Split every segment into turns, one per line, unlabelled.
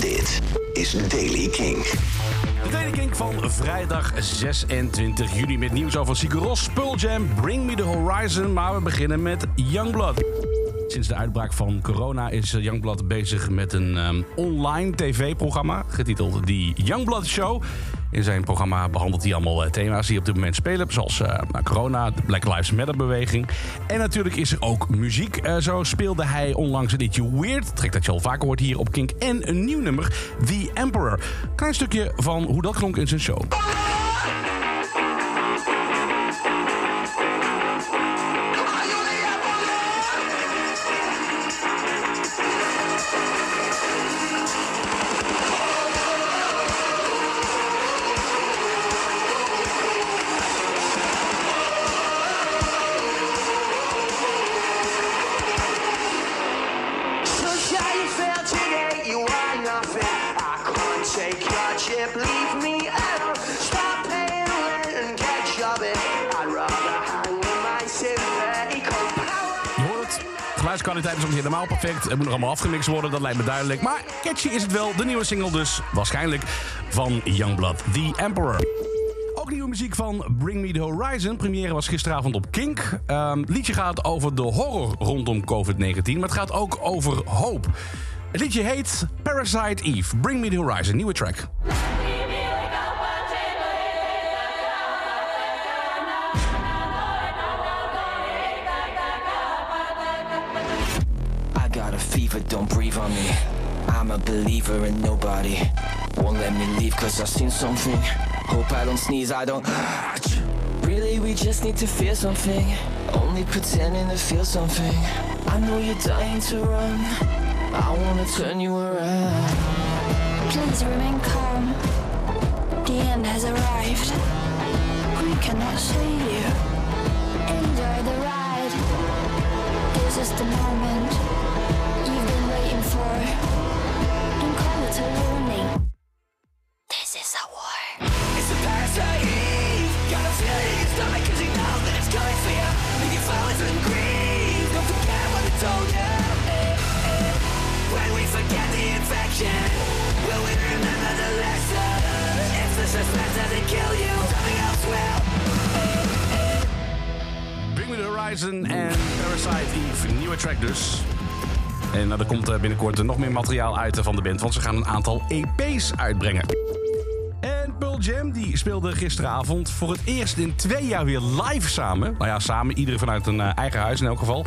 Dit is Daily King.
De Daily King van vrijdag 26 juni met nieuws over Sigur Rós, Pearl Jam, Bring Me The Horizon. Maar we beginnen met Youngblood. Sinds de uitbraak van corona is Youngblood bezig met een ehm, online tv-programma getiteld The Youngblood Show. In zijn programma behandelt hij allemaal eh, thema's die op dit moment spelen, zoals eh, nou, corona, de Black Lives Matter beweging. En natuurlijk is er ook muziek. Eh, zo speelde hij onlangs een liedje Weird, trek dat je al vaker hoort hier op Kink, en een nieuw nummer, The Emperor. Klein stukje van hoe dat klonk in zijn show. Geluidskwaliteit is nog niet helemaal perfect. Het moet nog allemaal afgemixt worden, dat lijkt me duidelijk. Maar catchy is het wel. De nieuwe single dus, waarschijnlijk, van Youngblood, The Emperor. Ook nieuwe muziek van Bring Me The Horizon. Première was gisteravond op Kink. Ehm, het liedje gaat over de horror rondom COVID-19. Maar het gaat ook over hoop. Het liedje heet Parasite Eve. Bring Me The Horizon, nieuwe track.
A fever, don't breathe on me. I'm a believer in nobody. Won't let me leave cause I've seen something. Hope I don't sneeze, I don't. Really, we just need to feel something. Only pretending to feel something. I know you're dying to run. I wanna turn you around.
Please remain calm. The end has arrived. We cannot save you. Enjoy the ride. This is the moment
Bring me the horizon en Parasite Eve. Nieuwe track dus. En nou, er komt eh, binnenkort nog meer materiaal uit eh, van de band, want ze gaan een aantal EP's uitbrengen. En Pearl Jam die speelde gisteravond voor het eerst in twee jaar weer live samen. Nou ja, samen, iedereen vanuit een eh, eigen huis in elk geval.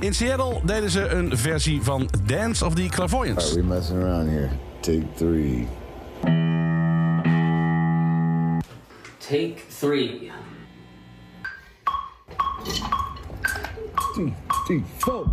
In Seattle deden ze een versie van Dance of the Clairvoyants.
We messing around here. Take three.
Take three.
Three, three, four.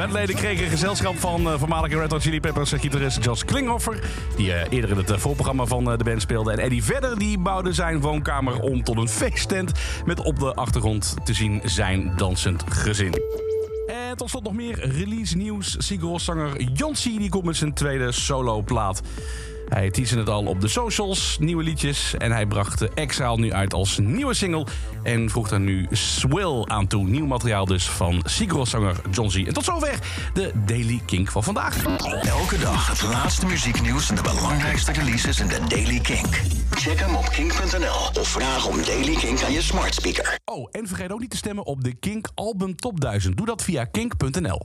Bandleden kregen gezelschap van eh, voormalige Red Hot Chili Peppers eh, gitarist Josh Klinghoffer. Die eh, eerder in het voorprogramma van de band speelde. En Eddie Vedder die bouwde zijn woonkamer om tot een feesttent. Met op de achtergrond te zien zijn dansend gezin. En tot slot nog meer release nieuws. Sigur zanger Jonsi die komt met zijn tweede solo plaat. Hij teasde het al op de socials, nieuwe liedjes. En hij bracht Exile nu uit als nieuwe single. En vroeg daar nu Swill aan toe. Nieuw materiaal dus van Sigur-zanger John Z. En tot zover de Daily Kink van vandaag.
Elke dag het laatste muzieknieuws en de belangrijkste releases in de Daily Kink. Check hem op kink.nl of vraag om Daily Kink aan je smart speaker.
Oh, en vergeet ook niet te stemmen op de Kink Album Top 1000. Doe dat via kink.nl.